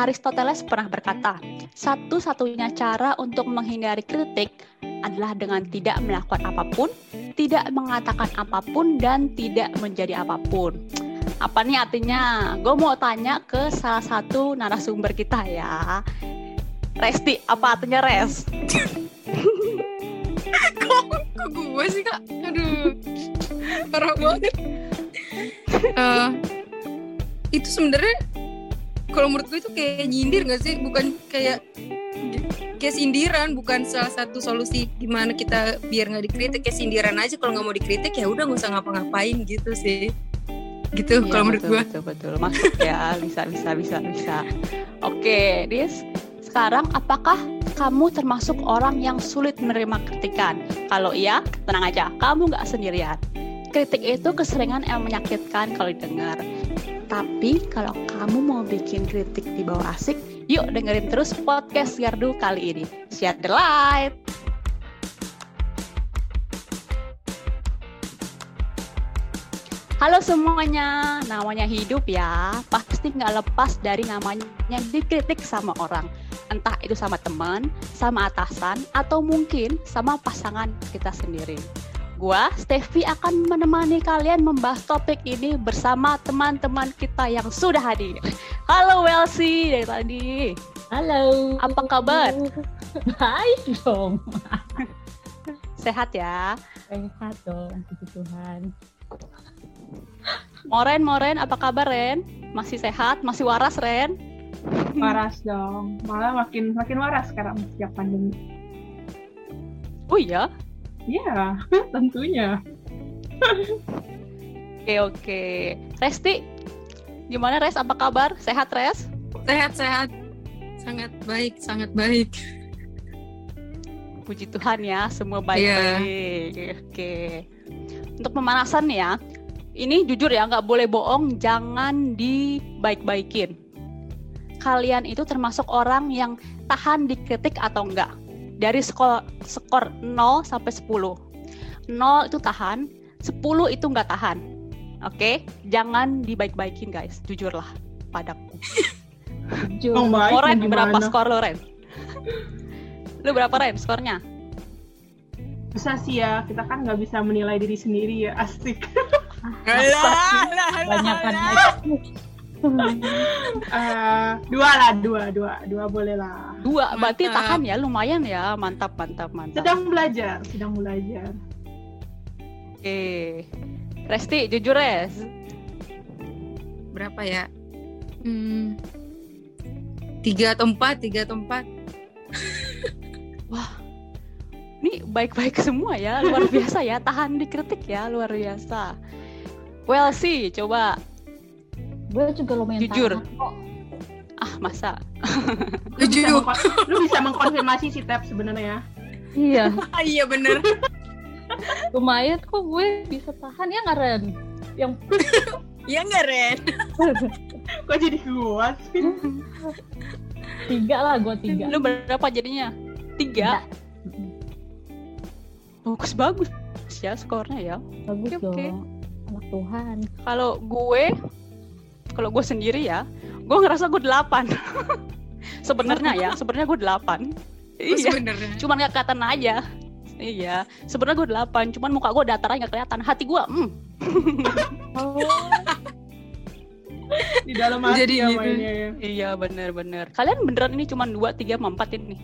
Aristoteles pernah berkata, satu-satunya cara untuk menghindari kritik adalah dengan tidak melakukan apa pun, tidak mengatakan apa pun, dan tidak menjadi apa pun. Apa nih artinya? Gue mau tanya ke salah satu narasumber kita ya. Resti, apa artinya res? kok, kok gue sih kak? Aduh, parah banget. Uh, itu sebenarnya kalau menurut gue itu kayak nyindir gak sih? Bukan kayak kayak sindiran bukan salah satu solusi gimana kita biar nggak dikritik. Kayak sindiran aja kalau nggak mau dikritik ya udah nggak usah ngapa-ngapain gitu sih. Gitu Iya, kalau menurut gue. betul betul. Masuk ya bisa bisa bisa bisa. Oke Dis sekarang apakah kamu termasuk orang yang sulit menerima kritikan? Kalau iya tenang aja. Kamu nggak sendirian kritik itu keseringan yang menyakitkan kalau didengar tapi kalau kamu mau bikin kritik di bawah asik yuk dengerin terus podcast Gardu kali ini share the light Halo semuanya, namanya hidup ya, pasti nggak lepas dari namanya dikritik sama orang. Entah itu sama teman, sama atasan, atau mungkin sama pasangan kita sendiri. Gua, Steffi akan menemani kalian membahas topik ini bersama teman-teman kita yang sudah hadir. Halo Welsi dari tadi. Halo. Apa kabar? Baik dong. Sehat ya? Sehat dong, puji Tuhan. Moren, Moren, apa kabar Ren? Masih sehat? Masih waras Ren? waras dong malah makin makin waras sekarang sejak pandemi Oh iya? Ya tentunya Oke oke. Resti, gimana Res? Apa kabar? Sehat Res? sehat sehat sangat baik sangat baik Puji Tuhan ya, semua baik-baik. Oke. Untuk pemanasan ya, ini jujur ya nggak boleh bohong, jangan dibaik-baikin. Kalian itu termasuk orang yang tahan dikritik atau enggak? Dari skor skor 0 sampai 10. 0 itu tahan, 10 itu nggak tahan. Oke, jangan dibaik-baikin guys, jujurlah padaku. Jujur. Mau berapa skor lo Ren? Lu berapa Ren skornya? bisa sih ya kita kan nggak bisa menilai diri sendiri ya asik Banyakan Eh, dua lah dua dua dua boleh lah Dua, berarti Mantap. tahan ya, lumayan ya, mantap, mantap, mantap. sedang belajar sedang belajar Oke, Resti, jujur Res. berapa ya hmm, tiga atau empat tiga atau empat Ini baik-baik semua ya, luar biasa ya, tahan dikritik ya, luar biasa. Well sih, coba. Gue juga lumayan Jujur. tahan kok. Ah, masa? lu bisa, lu bisa mengkonfirmasi si Tep sebenarnya Iya, ah, iya bener lumayan kok gue bisa tahan ya nggak Ren? Yang iya nggak Ren kok jadi gua sih tiga lah gue tiga. Lu berapa jadinya? Tiga? Bagus, bagus ya skornya ya. Bagus oke. dong. Anak Tuhan. Kalau gue, kalau gue sendiri ya, gue ngerasa gue delapan. sebenarnya ya, sebenarnya gue delapan. Oh, Iya. cuman nggak kelihatan aja. Iya sebenarnya gue delapan cuman muka gue datar aja kelihatan. Hati gue hmm. Oh, di dalam hati Jadi ya gitu. mainnya ya. Iya bener-bener kalian beneran ini cuman dua tiga empat ini?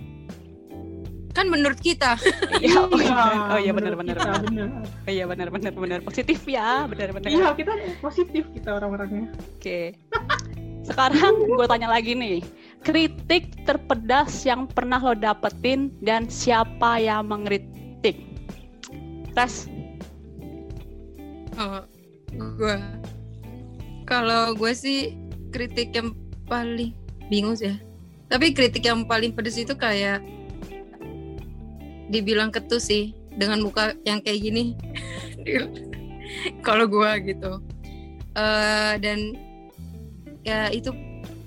Kan menurut kita. Iya oh iya. Iya, oh iya bener. oh iya bener-bener bener positif ya bener-bener iya kita positif kita orang-orangnya. Oke sekarang gue tanya lagi nih kritik terpedas yang pernah lo dapetin dan siapa yang mengkritik? Tes. Oh, gue kalau gue sih kritik yang paling bingung sih ya. tapi kritik yang paling pedes itu kayak dibilang ketus sih dengan muka yang kayak gini. Kalau gue gitu. Eh, dan ya itu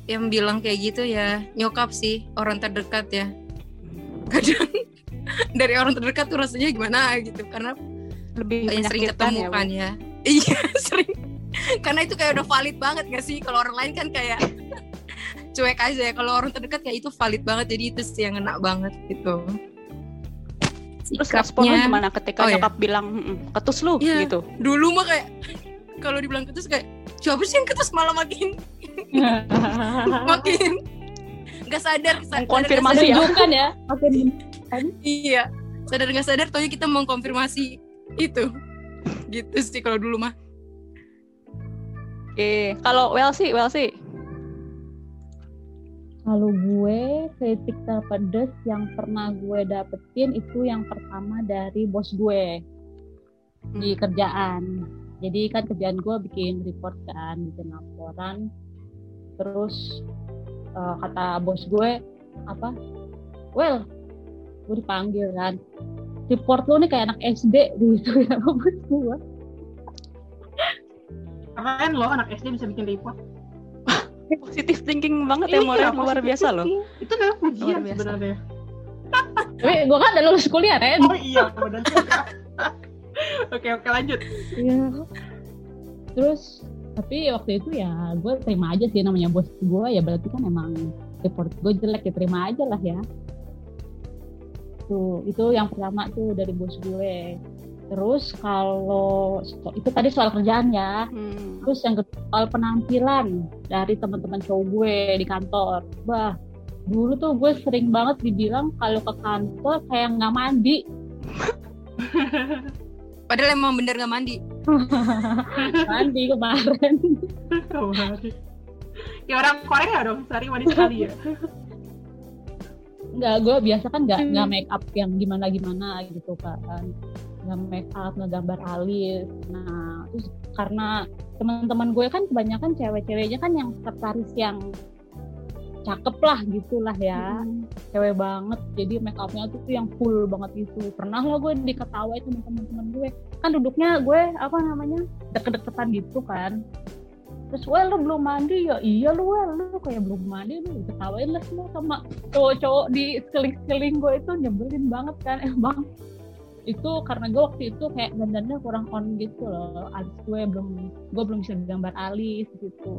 yang bilang kayak gitu ya nyokap sih orang terdekat ya kadang dari orang terdekat tuh rasanya gimana gitu karena lebih yang sering ya, Bu. kan ya iya sering karena itu kayak udah valid banget gak sih kalau orang lain kan kayak cuek aja ya kalau orang terdekat kayak itu valid banget jadi itu sih yang ngena banget gitu Terus respon lu Sikapnya- gimana ketika Oh, iya. nyokap bilang "Mm-mm, ketus lu Iya. gitu? dulu mah kayak kalau dibilang ketus kayak siapa sih yang ketus malah makin makin nggak sadar sadar. ya. Menunjukkan ya. Makin iya sadar nggak sadar taunya kita mengkonfirmasi itu gitu sih kalau dulu mah Oke, kalau well sih, well sih. Kalau gue kritik terpedes yang pernah gue dapetin itu yang pertama dari bos gue di kerjaan. Jadi kan kerjaan gue bikin report kan, bikin laporan. Terus eh, kata bos gue apa? Well, gue dipanggil kan. Report lo nih kayak anak SD gitu ya bos gue. Keren loh anak SD bisa bikin report. Positif thinking banget ya, Iya, Moren. Luar positive biasa loh. thinking. Itu adalah pujian Luar biasa. sebenarnya. Tapi gue kan udah lulus kuliah kan. Oh iya. Oke, oke lanjut. Iya. Terus tapi waktu itu ya gue terima aja sih namanya bos gue ya berarti kan emang report gue jelek ya terima aja lah ya. Tuh itu yang pertama tuh dari bos gue. Terus kalau itu tadi soal kerjaan ya. Hmm. Terus yang kedua soal penampilan dari teman-teman cowok gue di kantor. Bah, dulu tuh gue sering banget dibilang kalau ke kantor kayak nggak mandi. padahal emang bener nggak mandi mandi kemarin. Kemarin. Ya orang Korea dong, sehari mandi sekali ya. Enggak, gue biasa kan nggak Hmm. nggak make up yang gimana gimana gitu kan. Nggak make up, nggak gambar alis. Nah, terus karena teman-teman gue kan kebanyakan cewek-ceweknya kan yang sekretaris yang cakep lah gitulah ya. Cewek banget jadi make upnya tuh yang full banget itu. Pernah lah gue diketawain sama teman-teman gue. Kan duduknya gue apa namanya deket-deketan gitu kan. Terus well lu belum mandi? Ya iya lu well lu kayak belum mandi lu ketawain lah semua sama cowok-cowok di sekeliling-sekeliling gue itu nyebelin banget kan emang. Itu karena gue waktu itu kayak dandannya kurang on gitu loh alis gue belum gue belum bisa gambar alis gitu.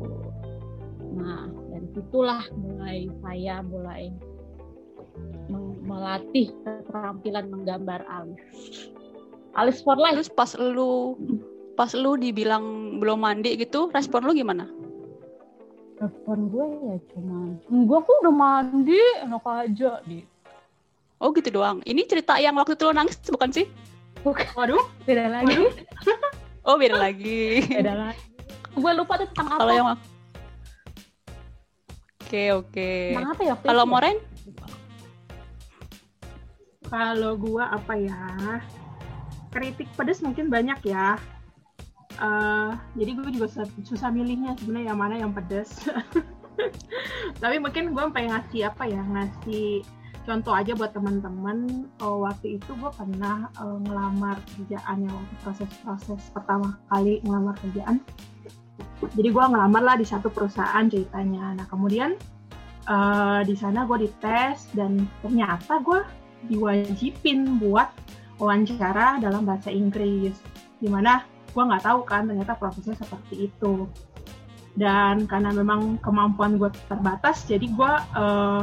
Nah situlah mulai saya mulai melatih keterampilan menggambar alis alis for life Terus pas lu pas lu dibilang belum mandi gitu, respon lu gimana? respon gue ya cuma gue kok udah mandi enak aja gitu Oh gitu doang. Ini cerita yang waktu itu lu nangis bukan sih? Waduh, beda lagi Oh beda lagi. beda lagi gue lupa tuh tentang apa Kalau yang Oke oke. tentang apa ya Kalau? Moren? kalau gua apa ya? Kritik pedes mungkin banyak ya. Eh, jadi gue juga susah, susah milihnya sebenarnya yang mana yang pedes. Tapi mungkin gue pengen ngasih apa ya? Ngasih contoh aja buat teman-teman. Oh, waktu itu gue pernah eh, ngelamar kerjaan yang waktu proses-proses pertama kali ngelamar kerjaan. Jadi gue ngelamar lah di satu perusahaan ceritanya. Nah kemudian eh, di sana gue dites dan ternyata gue diwajibin buat wawancara dalam bahasa Inggris. Di mana gue nggak tahu kan ternyata prosesnya seperti itu. Dan karena memang kemampuan gue terbatas, jadi gue eh,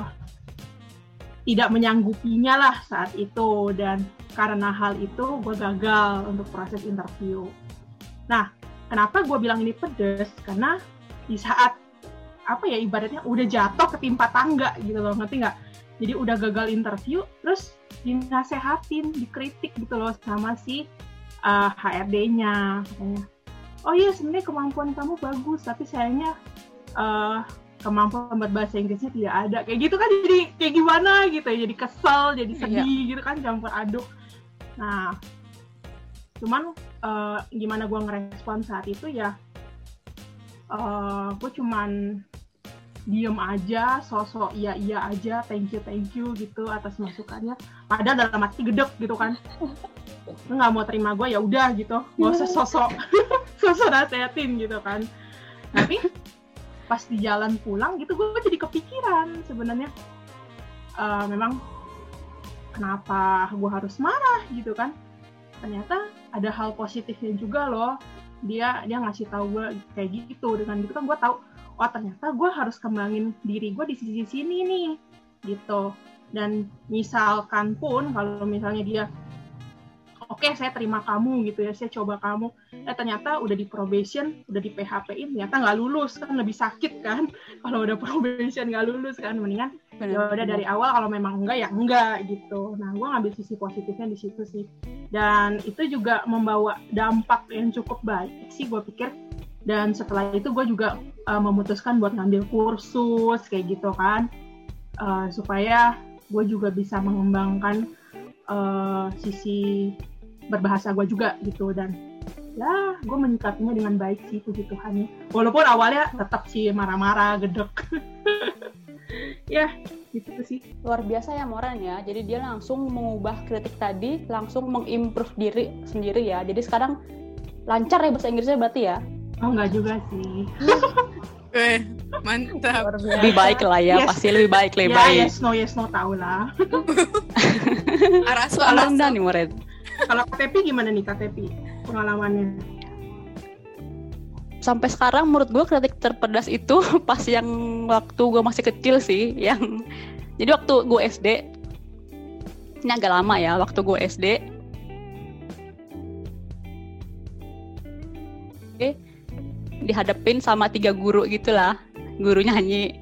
tidak menyanggupinya lah saat itu. Dan karena hal itu gue gagal untuk proses interview. Nah, kenapa gue bilang ini pedes? Karena di saat apa ya ibaratnya udah jatuh ketimpa tangga gitu loh, ngerti nggak? Jadi udah gagal interview, terus dinasehatin, dikritik gitu loh sama si uh, HRD-nya katanya. Oh iya sebenarnya kemampuan kamu bagus, tapi sayangnya uh, kemampuan buat bahasa Inggrisnya tidak ada. Kayak gitu kan jadi kayak gimana gitu ya, jadi kesel, jadi sedih gitu kan campur aduk. Nah, cuman uh, gimana gua ngerespon saat itu ya, uh, gue cuman diem aja, sosok iya iya aja, thank you thank you gitu atas masukannya. Padahal dalam hati gedek gitu kan. Lu nggak mau terima gue ya udah gitu, nggak usah sosok sosok nasehatin gitu kan. Tapi pas di jalan pulang gitu gue jadi kepikiran sebenarnya Eh, memang kenapa gue harus marah gitu kan. Ternyata ada hal positifnya juga loh. Dia dia ngasih tahu gue kayak gitu dengan gitu kan gue tahu oh ternyata gue harus kembangin diri gue di sisi sini nih gitu. Dan misalkan pun kalau misalnya dia oke okay, saya terima kamu gitu ya saya coba kamu. Eh ternyata udah di probation udah di PHP in ternyata nggak lulus kan lebih sakit kan. Kalau udah probation nggak lulus kan mendingan ya udah dari awal kalau memang enggak ya enggak gitu. Nah gue ngambil sisi positifnya di situ sih. Dan itu juga membawa dampak yang cukup baik sih gue pikir. Dan setelah itu gue juga uh, memutuskan buat ngambil kursus kayak gitu kan. Uh, supaya gue juga bisa mengembangkan uh, sisi berbahasa gue juga gitu dan ya gue menyikapinya dengan baik sih puji Tuhan walaupun awalnya tetap sih marah-marah gedek ya gitu sih luar biasa ya Moran ya jadi dia langsung mengubah kritik tadi langsung mengimprove diri sendiri ya jadi sekarang lancar ya bahasa Inggrisnya berarti ya oh enggak juga sih Eh, mantap. Lebih baik lah ya, yes. pasti lebih baik, lebih ya, baik. Yes, no, yes, no, tau lah. arasu, arasu. nih, Moren. Kalau KTP gimana nih KTP pengalamannya? Sampai sekarang menurut gue kritik terpedas itu pas yang waktu gue masih kecil sih, yang jadi waktu gue SD, ini agak lama ya, waktu gue SD, Oke, dihadapin sama tiga guru gitulah, guru nyanyi.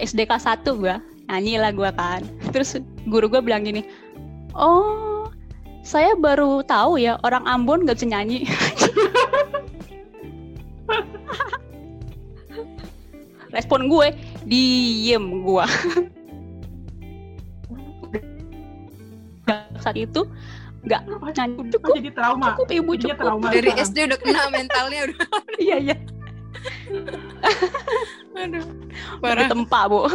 SD kelas 1 gue, nyanyi lah gue kan. Terus guru gue bilang gini, oh saya baru tahu ya orang Ambon nggak bisa nyanyi. Respon gue, diem gue. saat itu nggak nyanyi cukup. jadi trauma? Cukup ibu cukup. trauma. Dari SD udah kena mentalnya udah iya iya. Aduh. Parah. tempat bu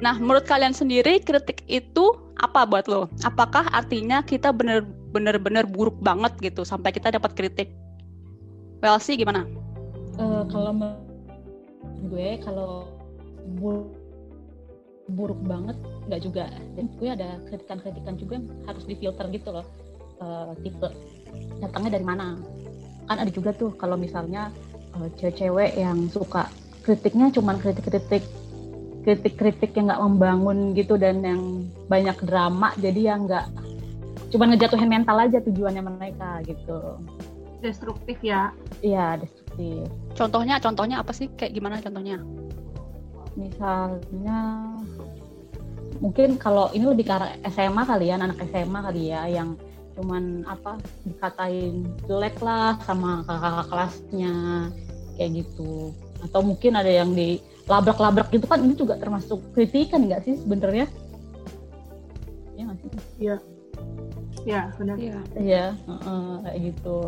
Nah, menurut kalian sendiri kritik itu apa buat lo? Apakah artinya kita bener-bener buruk banget gitu sampai kita dapat kritik? Well sih gimana? Uh, kalau gue kalau buruk, buruk banget nggak juga dan gue ada kritikan-kritikan juga yang harus difilter gitu loh uh, tipe datangnya dari mana kan ada juga tuh kalau misalnya uh, cewek-cewek yang suka kritiknya cuman kritik-kritik kritik-kritik yang nggak membangun gitu dan yang banyak drama jadi yang nggak cuma ngejatuhin mental aja tujuannya mereka gitu. Destruktif ya? Iya destruktif. Contohnya contohnya apa sih? Kayak gimana contohnya? Misalnya mungkin kalau ini lebih ke SMA kali ya anak SMA kali ya yang cuman apa dikatain jelek lah sama kakak-kakak kelasnya kayak gitu. Atau mungkin ada yang di labrak-labrak gitu kan ini juga termasuk kritikan nggak sih sebenarnya? Iya nggak sih? Iya. Iya, benar. Iya, ya, uh, kayak gitu.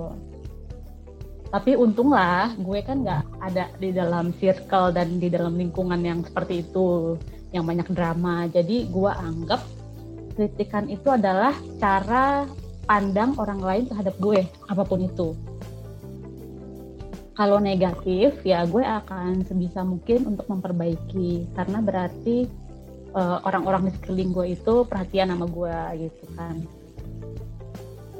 Tapi untunglah gue kan nggak ada di dalam circle dan di dalam lingkungan yang seperti itu, yang banyak drama. Jadi gue anggap kritikan itu adalah cara pandang orang lain terhadap gue, apa pun itu kalau negatif ya gue akan sebisa mungkin untuk memperbaiki. Karena berarti uh, orang-orang di sekeliling gue itu perhatian sama gue gitu kan.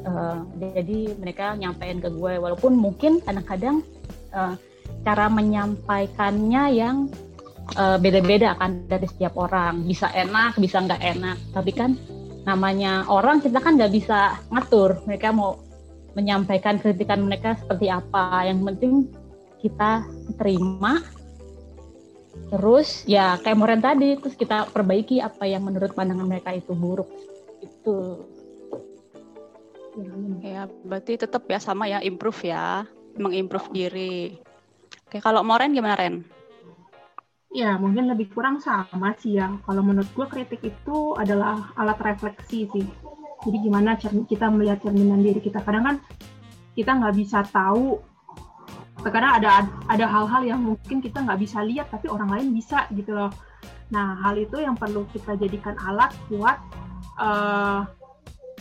Uh, jadi mereka nyampein ke gue. Walaupun mungkin kadang-kadang uh, cara menyampaikannya yang uh, beda-beda kan dari setiap orang. Bisa enak bisa nggak enak. Tapi kan namanya orang kita kan nggak bisa ngatur. Mereka mau menyampaikan kritikan mereka seperti apa. Yang penting kita terima. Terus ya kayak Moren tadi terus kita perbaiki apa yang menurut pandangan mereka itu buruk. Itu. Ya berarti tetap ya sama ya improve ya. Mengimprove diri. Oke kalau Moren gimana Ren? Ya, mungkin lebih kurang sama sih ya. Kalau menurut gue kritik itu adalah alat refleksi sih jadi gimana kita melihat cerminan diri kita. Kadang kan kita nggak bisa tahu. Terkadang ada ada hal-hal yang mungkin kita nggak bisa lihat tapi orang lain bisa gitu loh. Nah hal itu yang perlu kita jadikan alat buat uh,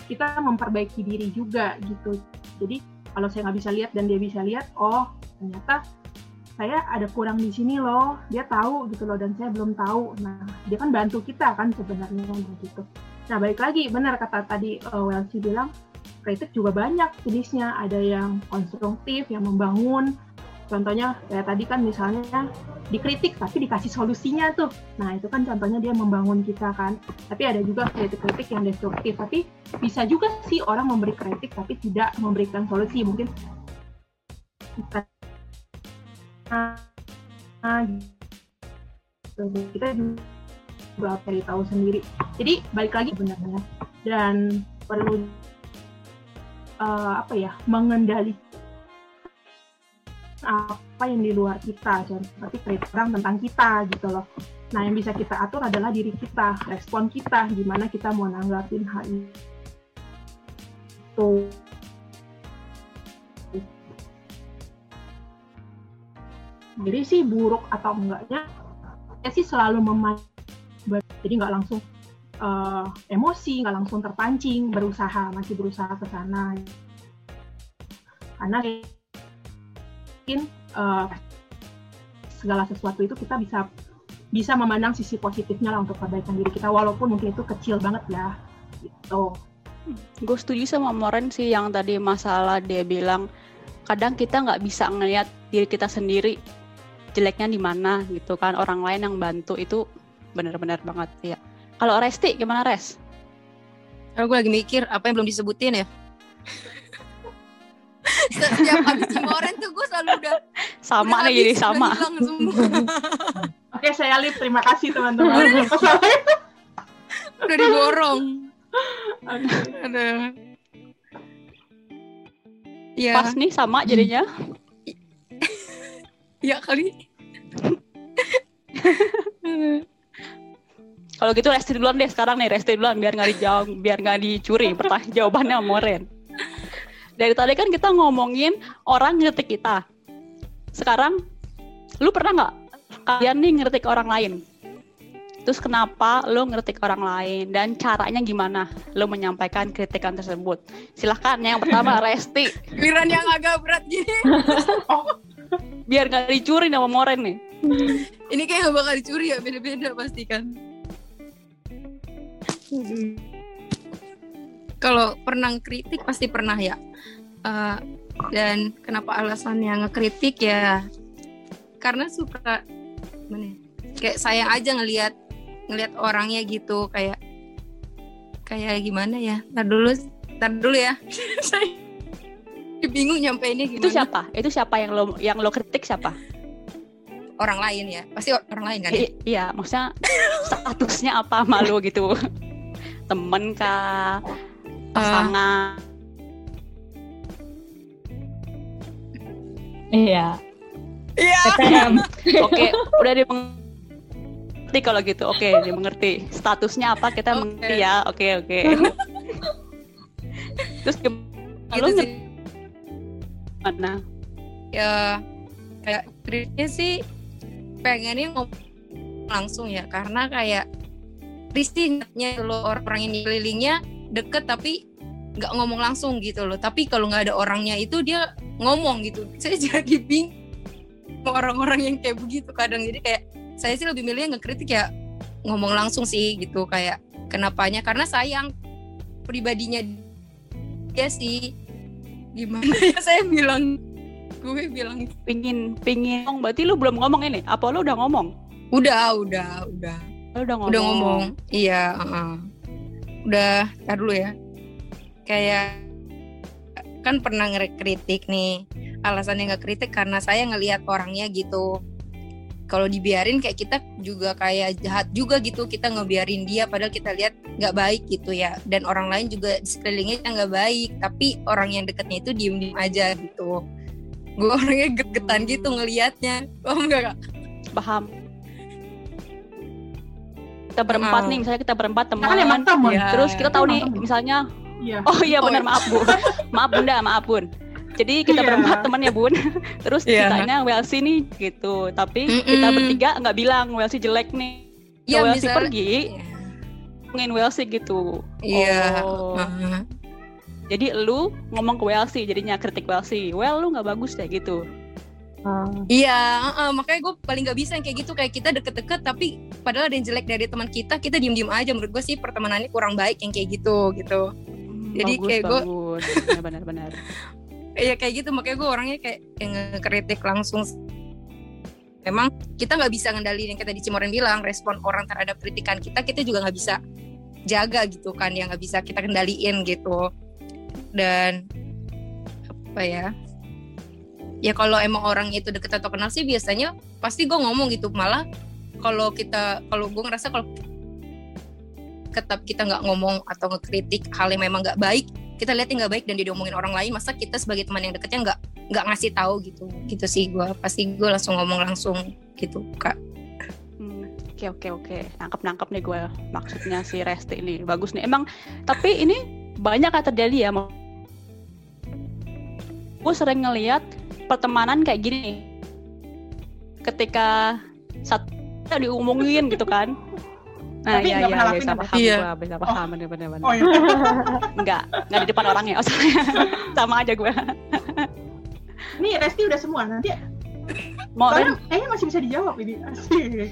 kita memperbaiki diri juga gitu. Jadi kalau saya nggak bisa lihat dan dia bisa lihat oh ternyata saya ada kurang di sini loh. Dia tahu gitu loh dan saya belum tahu. Nah dia kan bantu kita kan sebenarnya gitu Nah, balik lagi, benar kata tadi uh, Welsi bilang, kritik juga banyak jenisnya. Ada yang konstruktif, yang membangun. Contohnya kayak tadi kan misalnya dikritik tapi dikasih solusinya tuh. Nah, itu kan contohnya dia membangun kita kan. Tapi ada juga kritik-kritik yang destruktif. Tapi bisa juga sih orang memberi kritik tapi tidak memberikan solusi. Mungkin kita juga cari tahu sendiri. Jadi balik lagi benar-benar dan perlu uh, apa ya mengendali apa yang di luar kita, seperti kritik orang tentang kita gitu loh. Nah yang bisa kita atur adalah diri kita, respon kita, gimana kita mau nanggapin hal itu. Jadi sih buruk atau enggaknya, ya sih selalu memandang jadi nggak langsung uh, emosi nggak langsung terpancing berusaha masih berusaha ke sana. Karena mungkin uh, segala sesuatu itu kita bisa bisa memandang sisi positifnya lah untuk perbaikan diri kita walaupun mungkin itu kecil banget ya gitu. Gue setuju sama Moren sih yang tadi masalah dia bilang kadang kita nggak bisa ngelihat diri kita sendiri jeleknya di mana gitu kan orang lain yang bantu itu benar-benar banget ya. Kalau Resti gimana Res? Kalau gue lagi mikir apa yang belum disebutin ya. Setiap habis Cimoren tuh gue selalu udah sama udah nih jadi sama. Oke saya lip terima kasih teman-teman. udah diborong. Okay. Ada. Ya. Pas nih sama jadinya. ya kali. Kalau gitu resti duluan deh sekarang nih resti duluan biar nggak dijawab biar nggak dicuri pertanyaan jawabannya Moren. Dari tadi kan kita ngomongin orang ngetik kita. Sekarang lu pernah nggak kalian nih ngetik orang lain? Terus kenapa lu ngetik orang lain dan caranya gimana lu menyampaikan kritikan tersebut? Silahkan yang pertama Resti. Giliran yang agak berat gini. Biar nggak dicuri sama Moren nih. Ini kayak gak bakal dicuri ya beda-beda pasti kan. Kalau pernah kritik pasti pernah ya. Uh, dan kenapa alasannya ngekritik ya? Karena suka mana? ya, Kayak sayang aja ngelihat ngelihat orangnya gitu kayak kayak gimana ya? Ntar dulu, ntar dulu ya. Saya bingung nyampe ini gimana. Itu siapa? Itu siapa yang lo yang lo kritik siapa? Orang lain ya, pasti orang lain kan ya? I- iya, maksudnya statusnya apa malu gitu? Temen kah? Pasangan? Iya. Iya. PTM. Oke, udah dimengerti kalau gitu. Oke, dimengerti. Statusnya apa kita Oke. mengerti ya. Oke, oke. Terus gimana? Gitu Lo sih. Gimana? ya kayak kritiknya sih pengennya ngomong langsung ya karena kayak risihnya lo orang-orang yang dikelilingnya deket tapi nggak ngomong langsung gitu loh. Tapi kalau nggak ada orangnya itu dia ngomong gitu. Saya jadi bingung orang-orang yang kayak begitu kadang. Jadi kayak saya sih lebih milih ngekritik ya ngomong langsung sih gitu kayak kenapanya. Karena sayang pribadinya dia sih gimana ya saya bilang gue bilang Pingin, pingin. ngomong. Berarti lu belum ngomong ini? Apa lu udah ngomong? udah udah udah Lu udah ngomong. udah ngomong iya uh-uh. udah tar dulu ya kayak kan pernah ngekritik nih alasannya nggak kritik karena saya ngelihat orangnya gitu kalau dibiarin kayak kita juga kayak jahat juga gitu kita ngebiarin dia padahal kita lihat nggak baik gitu ya dan orang lain juga di sekelilingnya nggak baik tapi orang yang deketnya itu diem diem aja gitu gue orangnya get-getan gitu ngelihatnya paham nggak kak Paham. Kita berempat nih, misalnya kita berempat kan emang teman. Ya. Terus kita tahu nih, teman. misalnya Iya. Oh iya Oh, benar iya. maaf Bu. maaf Bunda, maaf Bun. Jadi kita Iya. berempat teman ya Bun. Terus Iya. ceritanya Welsi nih gitu. Tapi kita Mm-mm. bertiga nggak bilang Welsi jelek nih. ya Welsi misalnya pergi, ngomongin Welsi gitu. Iya. Oh. uh-huh. Jadi lu ngomong ke Welsi, jadinya kritik Welsi. Well lu nggak bagus deh gitu. Ah, Iya, uh, makanya gue paling gak bisa yang kayak gitu kayak kita deket-deket tapi padahal ada yang jelek dari teman kita kita diem-diem aja menurut gue sih pertemanannya kurang baik yang kayak gitu gitu. Hmm, Jadi bagus, kayak bagus. Benar-benar. Iya kayak gitu. Makanya gue orangnya kayak yang ngekritik langsung. Memang kita nggak bisa ngendaliin yang kita di Cimoren bilang respon orang terhadap kritikan kita kita juga nggak bisa jaga gitu kan yang nggak bisa kita kendaliin gitu. Dan apa ya? Ya kalau emang orang itu deket atau kenal sih biasanya pasti gue ngomong gitu. Malah kalau kita kalau gue ngerasa kalau tetap kita nggak ngomong atau ngekritik hal yang memang nggak baik kita lihat nggak baik dan dia diomongin orang lain masa kita sebagai teman yang deketnya nggak nggak ngasih tahu gitu gitu sih gue pasti gue langsung ngomong langsung gitu kak Hmm, Oke oke oke, nangkep nangkep nih gue maksudnya si Resti ini bagus nih. Emang tapi ini banyak yang terjadi ya. Gue sering ngeliat pertemanan kayak gini. Ketika satu diumungin gitu kan. Nah Tapi iya nggak iya pernah bisa lakuin paham Iya. gue, bisa paham bener bener bener. Oh iya. Enggak, enggak di depan orangnya. Oh, sorry. sama aja gue. Nih Resti udah semua nanti. Mau Soalnya kayaknya masih bisa dijawab ini. Asik.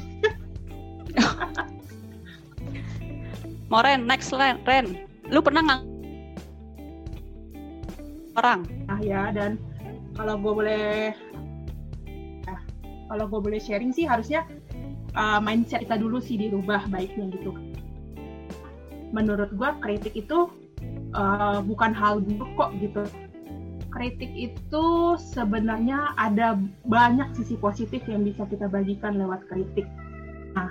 mau Ren, next Ren, Ren. Lu pernah nggak orang? Nah ya dan kalau gue boleh ya, kalau gue boleh sharing sih harusnya uh, mindset kita dulu sih dirubah baiknya gitu. Menurut gue kritik itu uh, bukan hal buruk kok gitu. Kritik itu sebenarnya ada banyak sisi positif yang bisa kita bagikan lewat kritik. Nah,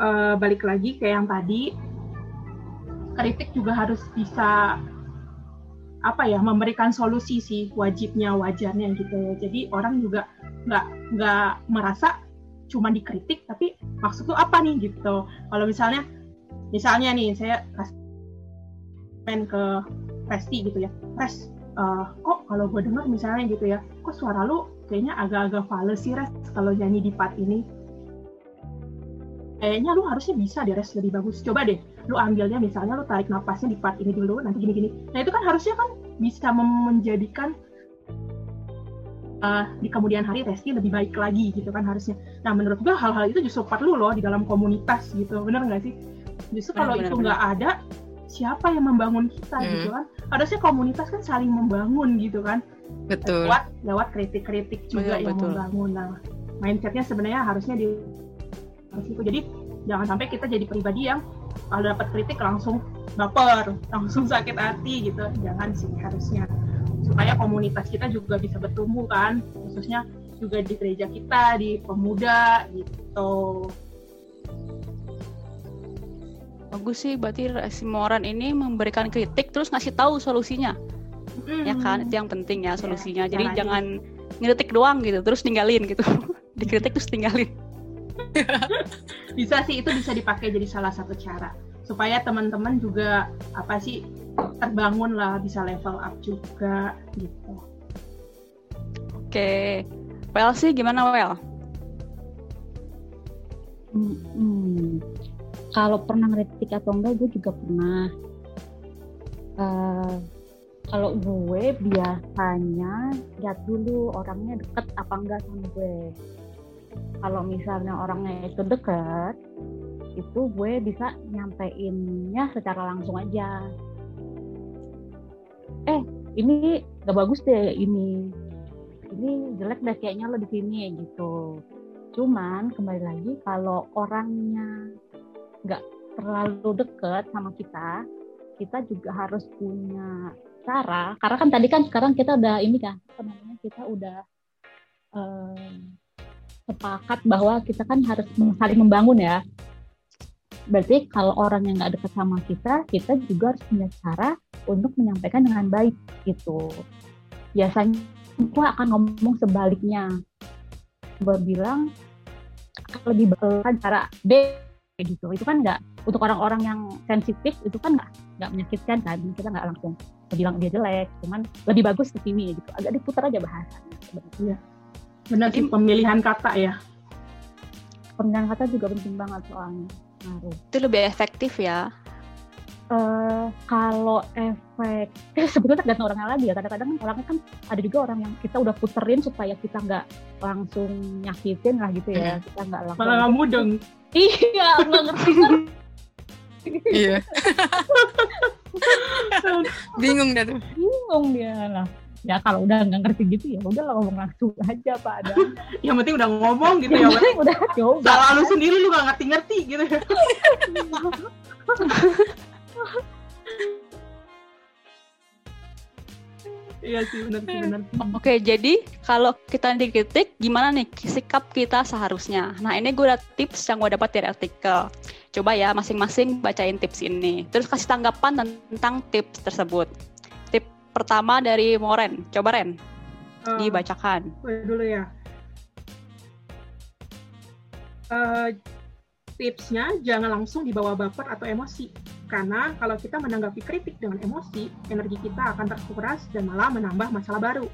uh, balik lagi ke yang tadi, kritik juga harus bisa apa ya memberikan solusi sih wajibnya wajarnya gitu ya jadi orang juga nggak nggak merasa cuma dikritik tapi maksud tuh apa nih gitu. Kalau misalnya misalnya nih saya main ke Resti gitu ya. Res eh, kok kalau gue dengar misalnya gitu ya kok suara lu kayaknya agak-agak fals sih Res kalau nyanyi di part ini? Kayaknya lu harusnya bisa deh Res lebih bagus. Coba deh lu ambilnya misalnya lu tarik napasnya di part ini dulu nanti gini-gini. Nah itu kan harusnya kan bisa menjadikan uh, di kemudian hari Resti lebih baik lagi gitu kan harusnya. Nah menurut gua hal-hal itu justru perlu loh di dalam komunitas gitu bener nggak sih? Justru kalau Benar, itu nggak ada siapa yang membangun kita Hmm. gitu kan? Harusnya komunitas kan saling membangun gitu kan? Betul. Lewat lewat kritik-kritik juga Betul, yang betul. membangun. Nah mindsetnya sebenarnya harusnya di di situ. Jadi jangan sampai kita jadi pribadi yang kalau dapat kritik langsung baper langsung sakit hati gitu. Jangan sih harusnya supaya komunitas kita juga bisa bertumbuh kan khususnya juga di gereja kita di pemuda gitu Bagus sih, berarti si Moran ini memberikan kritik terus ngasih tahu solusinya, ya kan? Itu yang penting ya solusinya. Jadi caranya. jangan ngeritik doang gitu, terus ninggalin gitu. Dikritik terus tinggalin. bisa sih itu bisa dipakai jadi salah satu cara supaya teman-teman juga apa sih terbangun lah bisa level up juga gitu Oke, Well sih gimana Well? Hmm, hmm. Kalau pernah ngeritik atau enggak, gue juga pernah. Eh, kalau gue biasanya lihat dulu orangnya deket apa enggak sama gue. Kalau misalnya orangnya itu deket, itu gue bisa nyampeinnya secara langsung aja. Eh, ini gak bagus deh ini. Ini jelek deh kayaknya lo di sini gitu. Cuman kembali lagi kalau orangnya nggak terlalu deket sama kita, kita juga harus punya cara. Karena kan tadi kan sekarang kita udah ini kan, apa namanya kita udah eh, sepakat bahwa kita kan harus saling membangun ya. Berarti kalau orang yang nggak deket sama kita, kita juga harus punya cara untuk menyampaikan dengan baik gitu. Biasanya gue akan ngomong sebaliknya. Gue bilang lebih baik cara B gitu. Itu kan nggak untuk orang-orang yang sensitif itu kan nggak nggak menyakitkan kan. Kita nggak langsung bilang dia jelek cuman lebih bagus ke sini gitu. Agak diputar aja bahasanya sebenarnya. Benar sih pemilihan kata ya. Pemilihan kata juga penting banget soalnya Itu lebih efektif ya. Eh, kalau efek eh, sebetulnya tergantung orangnya lagi ya kadang-kadang kan orangnya kan ada juga orang yang kita udah puterin supaya kita nggak langsung nyakitin lah gitu ya kita nggak langsung Malah nggak mudeng. iya nggak ngerti Iya. Bingung dah tuh. bingung dia lah ya kalau udah nggak ngerti gitu ya udah lah ngomong langsung aja pak ada Yang penting udah ngomong gitu ya. Wak. udah coba Salah lu sendiri lu gak ngerti-ngerti gitu ya. Iya sih benar sih benar. Oke, jadi kalau kita dikritik, gimana nih sikap kita seharusnya? Nah, ini gue ada tips yang gue dapat dari artikel. Coba ya, masing-masing bacain tips ini. Terus kasih tanggapan tentang tips tersebut. Pertama dari Moren. Coba Ren, Eh, dibacakan. dulu ya. Eh, tipsnya jangan langsung dibawa baper atau emosi. Karena kalau kita menanggapi kritik dengan emosi, energi kita akan terkuras dan malah menambah masalah baru.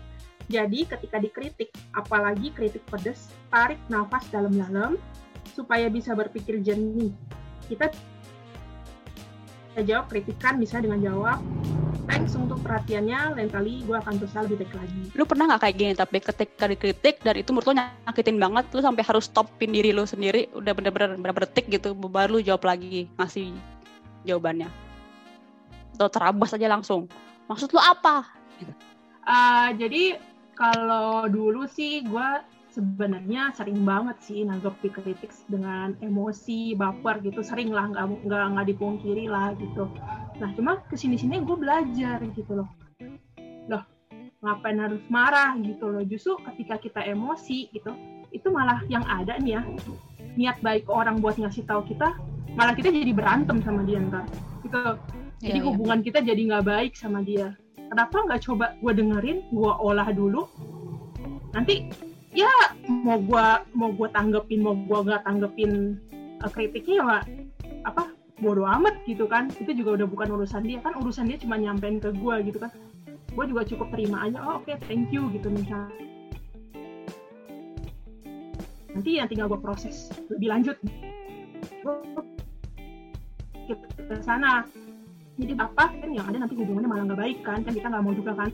Jadi ketika dikritik, apalagi kritik pedas, tarik nafas dalam-dalam supaya bisa berpikir jernih. Kita kita jawab kritikan bisa dengan jawab, thanks untuk perhatiannya, lain kali gue akan berusaha lebih baik lagi. Lu pernah nggak kayak gini, tapi ketika dikritik dan itu menurut lu nyakitin banget, lu sampai harus stopin diri lu sendiri, udah bener-bener detik gitu, baru lu jawab lagi, ngasih jawabannya. Atau terabas aja langsung. Maksud lu apa? Ah, jadi kalau dulu sih gue sebenarnya sering banget sih nanggapi kritik dengan emosi baper gitu. Sering lah nggak nggak nggak dipungkiri lah gitu. Nah cuma ke sini sini gue belajar gitu loh. Loh ngapain harus marah gitu loh? Justru ketika kita emosi gitu itu malah yang ada nih ya. Niat baik orang buat ngasih tahu kita malah kita jadi berantem sama dia ntar gitu. Jadi Iya, iya. hubungan kita jadi nggak baik sama dia. Kenapa nggak coba gue dengerin gue olah dulu? Nanti ya mau gue mau gue tanggepin mau gue nggak tanggepin eh, kritiknya ya nggak- apa bodoh amat gitu kan. Itu juga udah bukan urusan dia. Kan urusan dia cuma nyampein ke gue gitu kan. Gue juga cukup terima aja oh oke thank you gitu misalnya. Nanti yang tinggal gue proses lebih lanjut. Ke sana. Jadi apa kan yang ada nanti hubungannya malah nggak baik kan. Kan kita nggak mau juga kan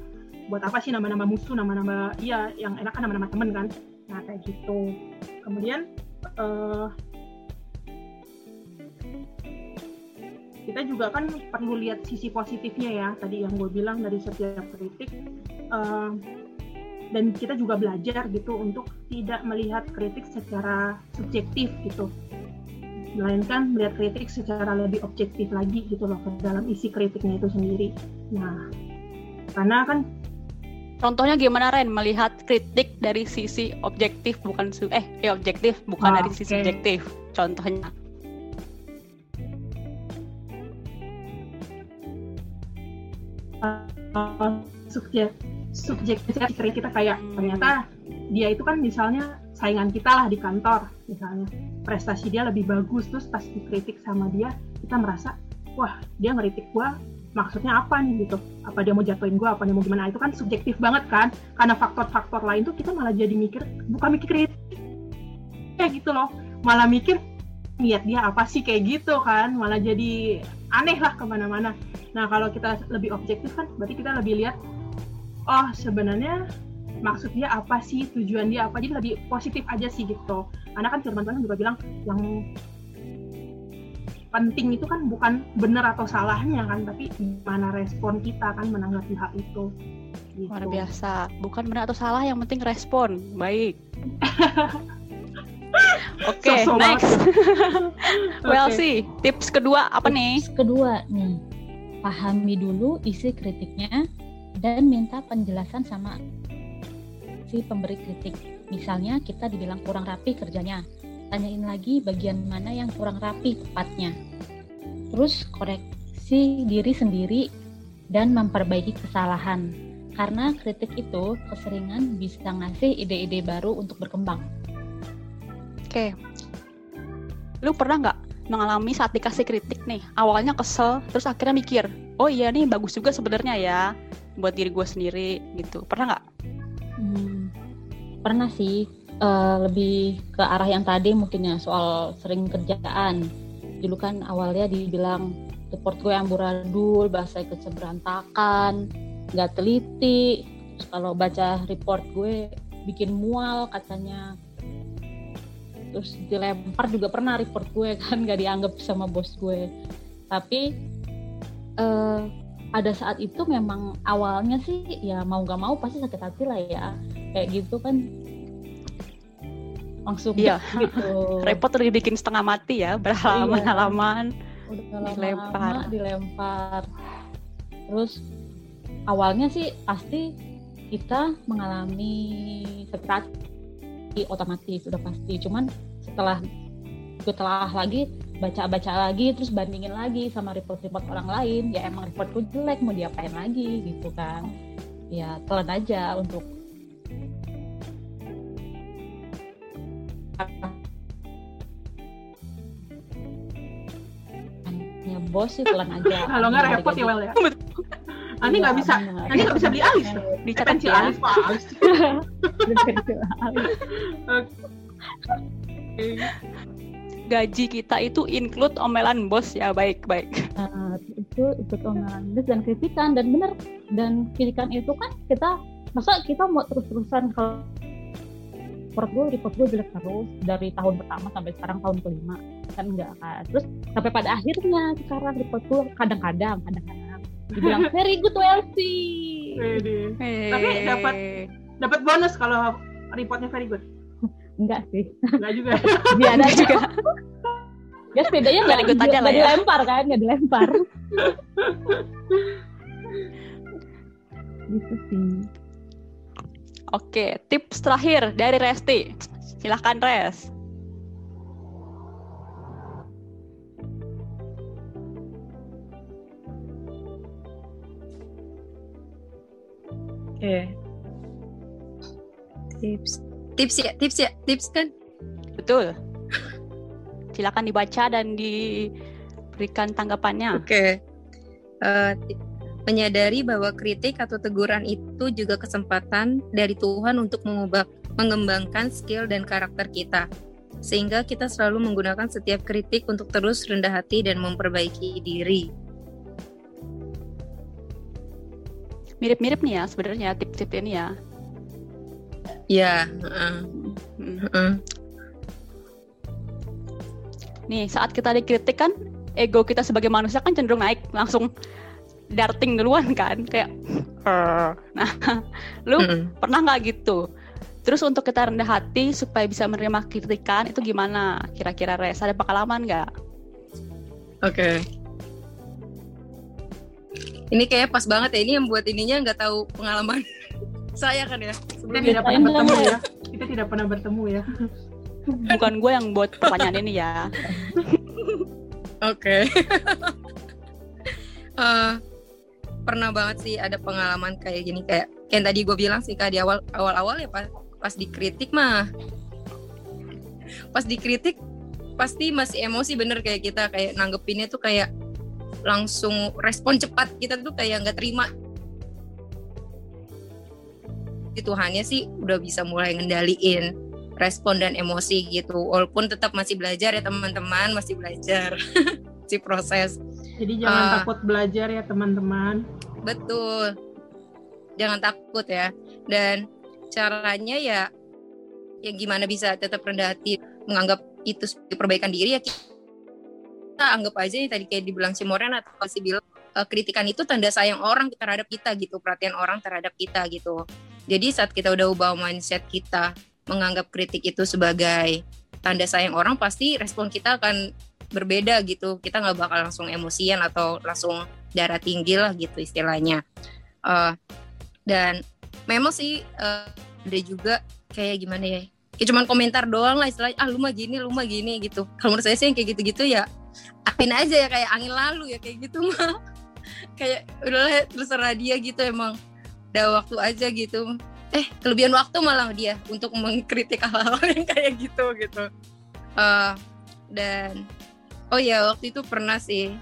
buat apa sih nama-nama musuh nama-nama iya yang enak kan nama-nama temen kan? Nah kayak gitu. Kemudian eh, kita juga kan perlu lihat sisi positifnya ya tadi yang gue bilang dari setiap kritik. Eh, dan kita juga belajar gitu untuk tidak melihat kritik secara subjektif gitu. Melainkan melihat kritik secara lebih objektif lagi gitu loh ke dalam isi kritiknya itu sendiri. Nah, karena kan Contohnya gimana Ren melihat kritik dari sisi objektif bukan su eh ya objektif bukan Ah, dari sisi oke. subjektif. Contohnya. uh, subjek subjeknya kritik kita kayak Hmm. ternyata dia itu kan misalnya saingan kita lah di kantor misalnya prestasi dia lebih bagus terus pas dikritik sama dia kita merasa wah dia ngeritik gua maksudnya apa nih gitu. Apa dia mau jatuhin gua apa dia mau gimana. Itu kan subjektif banget kan. Karena faktor-faktor lain tuh kita malah jadi mikir bukan mikir kritik kayak gitu loh. Malah mikir niat dia apa sih kayak gitu kan. Malah jadi aneh lah ke mana-mana. Nah kalau kita lebih objektif kan berarti kita lebih lihat oh sebenarnya maksud dia apa sih tujuan dia apa. Jadi lebih positif aja sih gitu. Karena kan firman Tuhan juga bilang yang penting itu kan bukan benar atau salahnya kan tapi gimana respon kita kan menanggapi hal itu gitu. Luar biasa. Bukan benar atau salah, yang penting respon. Baik. Oke, Sosok banget. next. well Oke. sih, tips kedua apa nih? Tips kedua nih, pahami dulu isi kritiknya dan minta penjelasan sama si pemberi kritik. Misalnya kita dibilang kurang rapi kerjanya, tanyain lagi bagian mana yang kurang rapi tepatnya. Terus koreksi diri sendiri dan memperbaiki kesalahan. Karena kritik itu keseringan bisa ngasih ide-ide baru untuk berkembang. Oke. Lu pernah nggak mengalami saat dikasih kritik nih, awalnya kesel, terus akhirnya mikir, oh iya nih bagus juga sebenarnya ya buat diri gue sendiri gitu. Pernah nggak? Hmm, pernah sih eh, lebih ke arah yang tadi mungkin ya soal sering kerjaan. Dulu kan awalnya dibilang report gue amburadul bahasa ikut nggak teliti. Terus kalau baca report gue bikin mual katanya. Terus dilempar juga pernah report gue kan nggak dianggap sama bos gue. Tapi eh, pada saat itu memang awalnya sih ya mau nggak mau pasti sakit hati lah ya. Kayak gitu kan langsung Iya. gitu Repot udah dibikin setengah mati ya, berhalaman-halaman. udah Dilempar. lama-lama dilempar terus awalnya sih pasti kita mengalami hati otomatis udah pasti cuman setelah gue telah lagi baca-baca lagi terus bandingin lagi sama report-report orang lain ya emang report gue jelek mau diapain lagi gitu kan ya telan aja untuk ya bos sih telan aja Kalau nggak repot ya Wel ya. Ani nggak bisa, Iya, Ani nggak bisa beli alis tuh. Dicatat Pensil ya. alis, Pak. Alis. Oke. Gaji kita itu include omelan bos ya, baik-baik. Nah, itu ikut omelan bos dan kritikan dan bener dan kritikan itu kan kita masa kita mau terus-terusan kalau report gue report gue jelek terus dari tahun pertama sampai sekarang tahun kelima kan enggak kan terus sampai pada akhirnya sekarang report gue kadang-kadang kadang-kadang dibilang very good Welsi. Hey. Tapi dapat- Dapat bonus kalau reportnya very good. enggak sih Enggak juga. biar aja juga. ya sepedanya nggak Very good aja lah ya. dilempar kan nggak dilempar gitu sih Oke, tips terakhir dari Resti. Silahkan Res. Oke. Tips. Tips ya, tips ya, tips kan? Betul. Silakan dibaca dan diberikan tanggapannya. Oke. Ti- menyadari bahwa kritik atau teguran itu juga kesempatan dari Tuhan untuk mengubah, mengembangkan skill dan karakter kita. Sehingga kita selalu menggunakan setiap kritik untuk terus rendah hati dan memperbaiki diri. Mirip-mirip nih ya sebenarnya tips-tips ini ya. Ya, Hmm. heeh. Nih, saat kita dikritik kan ego kita sebagai manusia kan cenderung naik, langsung darting duluan kan, kayak. Nah, lu Mm-mm. pernah nggak gitu? Terus untuk kita rendah hati supaya bisa menerima kritikan itu gimana? Kira-kira Res ada pengalaman nggak? Oke. Ini kayak pas banget ya. Ini yang buat ininya nggak tahu pengalaman saya kan ya. Kita Sebelumnya. tidak pernah bertemu ya. Kita tidak pernah bertemu ya. Bukan gue yang buat pertanyaan ini ya. Oke. Eh, pernah banget sih ada pengalaman kayak gini kayak kayak tadi gue bilang sih kak di awal awal awal ya pas pas dikritik mah. Pas dikritik pasti masih emosi bener kayak kita kayak nanggepinnya tuh kayak langsung respon cepat. Kita tuh kayak nggak terima. Tuhannya sih udah bisa mulai ngendaliin respon dan emosi gitu. Walaupun tetap masih belajar ya teman-teman masih belajar si proses Jadi jangan Ah. takut belajar ya teman-teman. betul jangan takut ya dan caranya ya ya gimana bisa tetap rendah hati menganggap itu sebagai perbaikan diri ya kita anggap aja nih tadi kayak dibilang si Moren atau si bilang eh, kritikan itu tanda sayang orang terhadap kita gitu perhatian orang terhadap kita gitu jadi saat kita udah ubah mindset kita menganggap kritik itu sebagai tanda sayang orang pasti respon kita akan berbeda gitu. Kita nggak bakal langsung emosian atau langsung darah tinggi lah gitu istilahnya. Eh, dan memang sih eh, ada juga kayak gimana ya kayak cuman komentar doang lah istilahnya ah lu mah gini lu mah gini gitu. Kalau menurut saya sih kayak gitu-gitu ya apin aja ya kayak angin lalu ya kayak gitu mah. Kayak udahlah terserah dia gitu emang. Udah waktu aja gitu. Eh kelebihan waktu malah dia untuk mengkritik hal-hal yang kayak gitu gitu. Eh, dan oh ya waktu itu pernah sih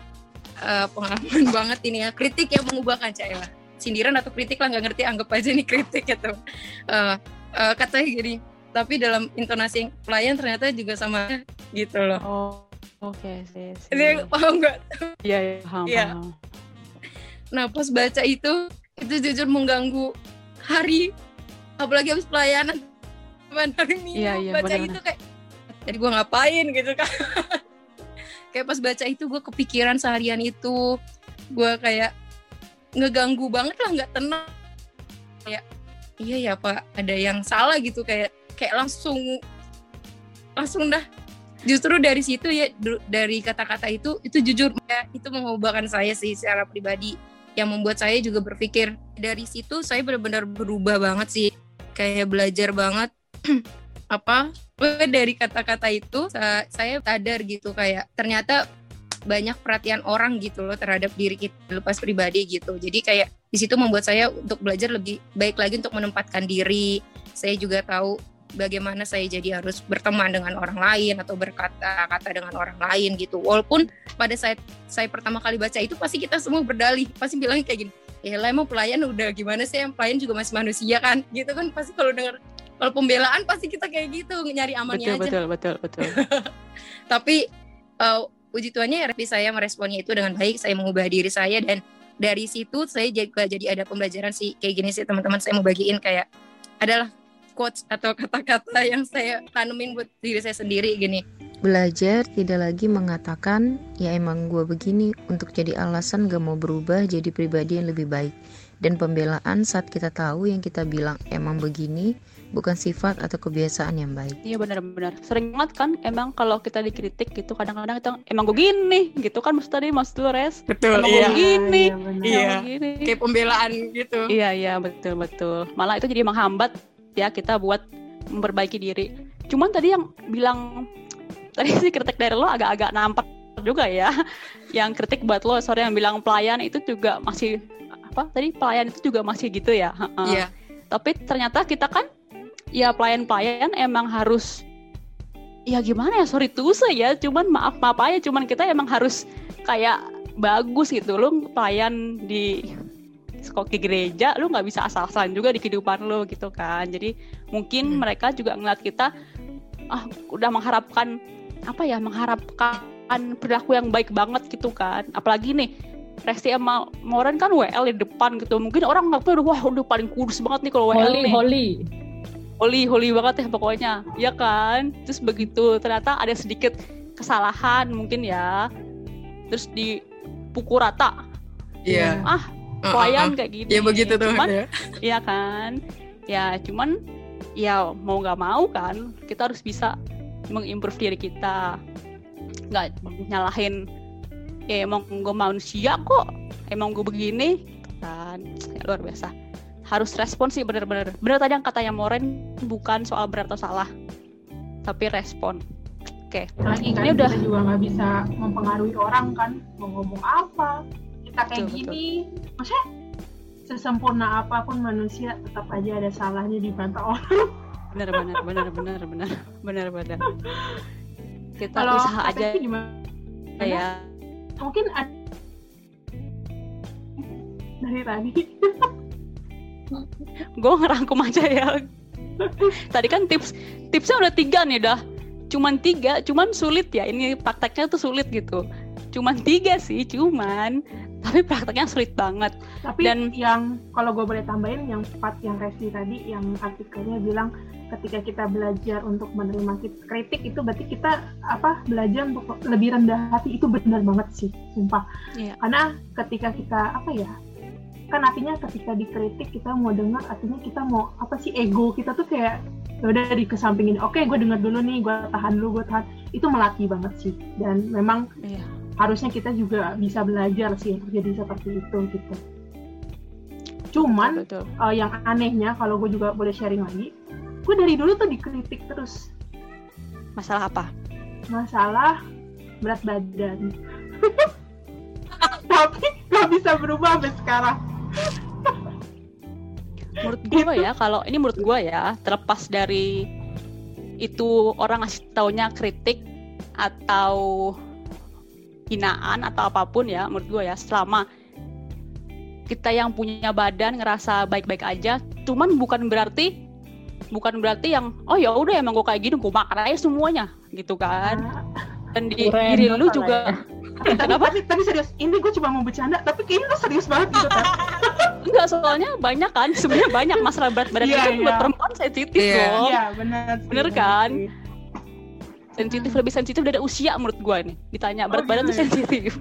eh, pengalaman banget ini ya kritik yang mengubahkan Caya sindiran atau kritik lah nggak ngerti anggap aja ini kritik gitu Eh, eh, katanya gini tapi dalam intonasi pelayan ternyata juga sama gitu loh Oh, Oke, sih. sih. Ini paham nggak? Iya, iya, paham, paham. Nah pas baca itu itu jujur mengganggu hari apalagi habis pelayanan hari minggu Iya, iya, baca benar-benar. itu kayak jadi gue ngapain gitu kan kayak pas baca itu gue kepikiran seharian itu. Gue kayak ngeganggu banget lah nggak tenang. Kayak iya ya pak ada yang salah gitu. Kayak kayak langsung langsung dah. Justru dari situ ya dari kata-kata itu itu jujur ya itu mengubahkan saya sih secara pribadi. Yang membuat saya juga berpikir dari situ saya benar-benar berubah banget sih. Kayak belajar banget apa eh, dari kata-kata itu sa- saya sadar gitu kayak ternyata banyak perhatian orang gitu loh terhadap diri kita lepas pribadi gitu. Jadi kayak di situ membuat saya untuk belajar lebih baik lagi untuk menempatkan diri. Saya juga tahu bagaimana saya jadi harus berteman dengan orang lain atau berkata-kata dengan orang lain gitu. Walaupun pada saat saya pertama kali baca itu pasti kita semua berdalih pasti bilangnya kayak gini ya lah emang pelayan udah gimana sih? Yang pelayan juga masih manusia kan? Gitu kan pasti kalau dengar kalau pembelaan pasti kita kayak gitu nyari amannya Betul, aja betul, betul, betul. tapi uh, puji Tuhannya ya Repi saya meresponnya itu dengan baik saya mengubah diri saya dan dari situ saya juga jadi ada pembelajaran sih kayak gini sih teman-teman saya mau bagiin kayak adalah quotes atau kata-kata yang saya tanemin buat diri saya sendiri gini Belajar tidak lagi mengatakan, ya emang gue begini untuk jadi alasan gak mau berubah jadi pribadi yang lebih baik. Dan pembelaan saat kita tahu yang kita bilang emang begini, bukan sifat atau kebiasaan yang baik. Iya benar-benar. Sering banget kan emang kalau kita dikritik gitu kadang-kadang kita emang gue gini gitu kan maksud tadi Mas Dores. betul Emang gue gini. Iya. Iya. Gini. kayak pembelaan gitu Iya iya betul betul. Malah itu jadi menghambat ya kita buat memperbaiki diri. Cuman tadi yang bilang tadi sih kritik dari lo agak-agak nampak juga ya. Yang kritik buat lo sorry yang bilang pelayan itu juga masih apa tadi pelayan itu juga masih gitu ya. Iya Tapi ternyata kita kan ya pelayan-pelayan emang harus ya gimana ya sorry tuh ya cuman maaf maaf aja cuman kita emang harus kayak bagus gitu lu pelayan di sekolah ke gereja lu nggak bisa asal-asalan juga di kehidupan lu gitu kan jadi mungkin Hmm. mereka juga ngeliat kita ah udah mengharapkan apa ya mengharapkan perilaku yang baik banget gitu kan apalagi nih Resti sama Moren kan WL di depan gitu. Mungkin orang nggak tuh wah udah paling kudus banget nih kalau WL Holy, nih. holy. holy holy banget ya pokoknya. Ya kan? Terus begitu ternyata ada sedikit kesalahan mungkin ya. Terus dipukul rata. Iya. Ah Uh, uh, pelayan uh. kayak gini. Ya begitu tuh cuman ya. Iya kan? Ya cuman ya mau nggak mau kan kita harus bisa mengimprove diri kita. Nggak nyalahin ya emang gue manusia kok. Emang gue begini. Kan ya, luar biasa. Harus respon sih bener-bener. Bener tadi yang katanya Moren bukan soal benar atau salah. Tapi respon. Oke. Lagi kan Ini udah- kita juga nggak bisa mempengaruhi orang kan. Mau ngomong apa kita kayak Betul, gini. maksudnya sesempurna apa pun manusia tetap aja ada salahnya di mata orang. Bener bener bener bener bener. Bener bener. Kita kalau usaha aja gimana? ya mungkin ada dari tadi. Gue ngerangkum aja ya. Tadi kan tips tipsnya udah tiga nih dah. Cuman tiga cuman sulit ya. Ini prakteknya tuh sulit gitu. Cuman tiga sih cuman. Tapi prakteknya sulit banget. Tapi Dan- yang kalau gue boleh tambahin yang part yang Resti tadi yang artikelnya bilang ketika kita belajar untuk menerima kritik itu berarti kita apa belajar untuk lebih rendah hati itu benar banget sih sumpah. Iya. Karena ketika kita apa ya kan artinya ketika dikritik kita mau dengar artinya kita mau apa sih ego kita tuh kayak ya udah dikesampingin oke gue dengar dulu nih gue tahan dulu gue tahan itu melatih banget sih dan memang Iya. harusnya kita juga bisa belajar sih untuk jadi seperti itu gitu cuman betul, betul. eh, yang anehnya kalau gue juga boleh sharing lagi gue dari dulu tuh dikritik terus. Masalah apa? Masalah berat badan. Tapi gak bisa berubah sampai sekarang. Menurut gue ya kalau ini menurut gue ya terlepas dari itu orang ngasih taunya kritik atau hinaan atau apa pun ya menurut gue ya selama kita yang punya badan ngerasa baik-baik aja cuman bukan berarti bukan berarti yang oh ya udah emang gue kayak gini gue makan aja semuanya gitu kan dan di Keren diri lu juga ya. tapi, tapi, serius ini gue cuma mau bercanda tapi kayaknya lo serius banget gitu kan enggak soalnya banyak kan sebenarnya banyak masalah berat badan Iya, itu iya. buat perempuan sensitif Iya. loh iya benar sih, Bener benar kan? sensitif lebih sensitif dari usia menurut gua nih ditanya berat Oh, badan gitu tuh ya? sensitif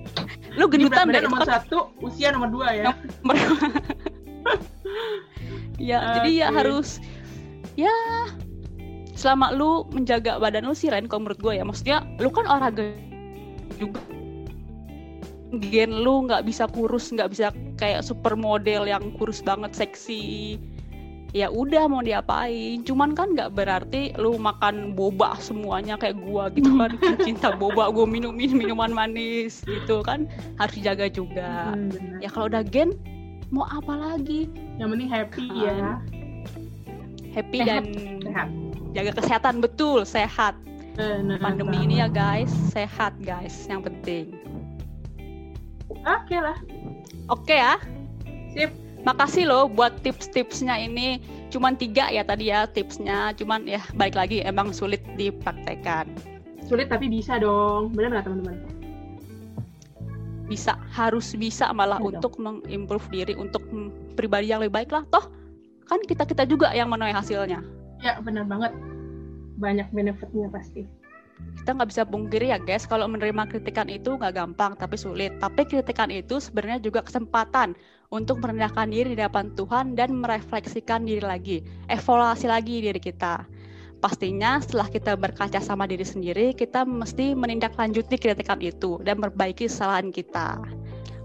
lu gendutan berat badan itu nomor kan satu usia nomor dua ya ya jadi ya harus ya selama lu menjaga badan lu sih Ren kalau menurut gue ya. Maksudnya lu kan olahraga juga. Gen lu nggak bisa kurus nggak bisa kayak supermodel yang kurus banget seksi. Ya udah mau diapain? Cuman kan nggak berarti lu makan boba semuanya kayak gua gitu kan. Cinta boba gua minum minum minuman manis gitu kan. Harus dijaga juga. Hmm, ya kalau udah gen mau apa lagi? Yang penting happy Kan. ya happy Sehat, dan sehat. jaga kesehatan betul sehat. Benar pandemi banget. ini ya guys sehat guys yang penting. Oke lah. Oke ya. Sip. Makasih loh buat tips-tipsnya ini. Cuman tiga ya tadi ya tipsnya. Cuman ya balik lagi emang sulit dipraktekkan. Sulit tapi bisa dong. Benar nggak teman-teman? Bisa harus bisa malah Iya dong. untuk mengimprove diri untuk pribadi yang lebih baik lah toh kan kita kita juga yang menuai hasilnya. Ya benar banget. Banyak benefitnya pasti. Kita nggak bisa pungkiri ya guys kalau menerima kritikan itu nggak gampang tapi sulit. Tapi kritikan itu sebenarnya juga kesempatan untuk merendahkan diri di hadapan Tuhan dan merefleksikan diri lagi evaluasi lagi diri kita. Pastinya setelah kita berkaca sama diri sendiri kita mesti menindaklanjuti kritikan itu dan memperbaiki kesalahan kita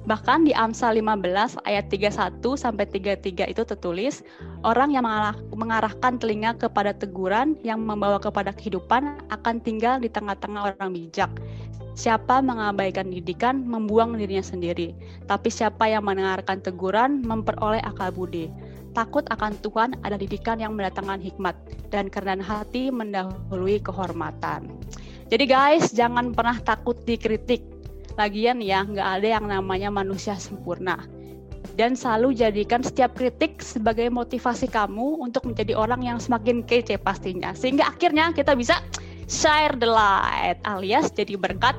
Bahkan di Amsal 15 ayat 31 sampai 33 itu tertulis, orang yang mengarah- mengarahkan telinga kepada teguran yang membawa kepada kehidupan akan tinggal di tengah-tengah orang bijak. Siapa mengabaikan didikan membuang dirinya sendiri, tapi siapa yang mendengarkan teguran memperoleh akal budi. Takut akan Tuhan ada didikan yang mendatangkan hikmat dan kerendahan hati mendahului kehormatan. Jadi guys, jangan pernah takut dikritik. Lagian ya, nggak ada yang namanya manusia sempurna. Dan selalu jadikan setiap kritik sebagai motivasi kamu untuk menjadi orang yang semakin kece pastinya. Sehingga akhirnya kita bisa share the light alias jadi berkat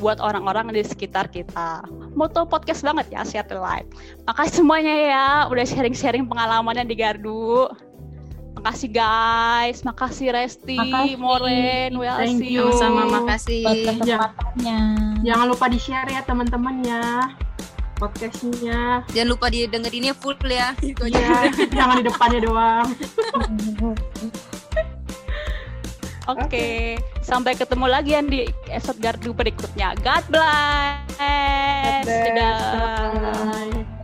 buat orang-orang di sekitar kita. Moto podcast banget ya, share the light. Makasih semuanya ya, udah sharing-sharing pengalamannya di Gardu. Makasih guys, makasih Resti, Makasih. Moren, Thank Welsi. you. Sama-sama makasih. kesempatannya. jangan lupa di share ya teman-teman ya podcastnya Jangan lupa didengerinnya full ya. Itu aja. ya jangan di depannya doang Oke, sampai ketemu lagi yang di episode Gardu berikutnya. God bless. God bless. Dadah. Bye.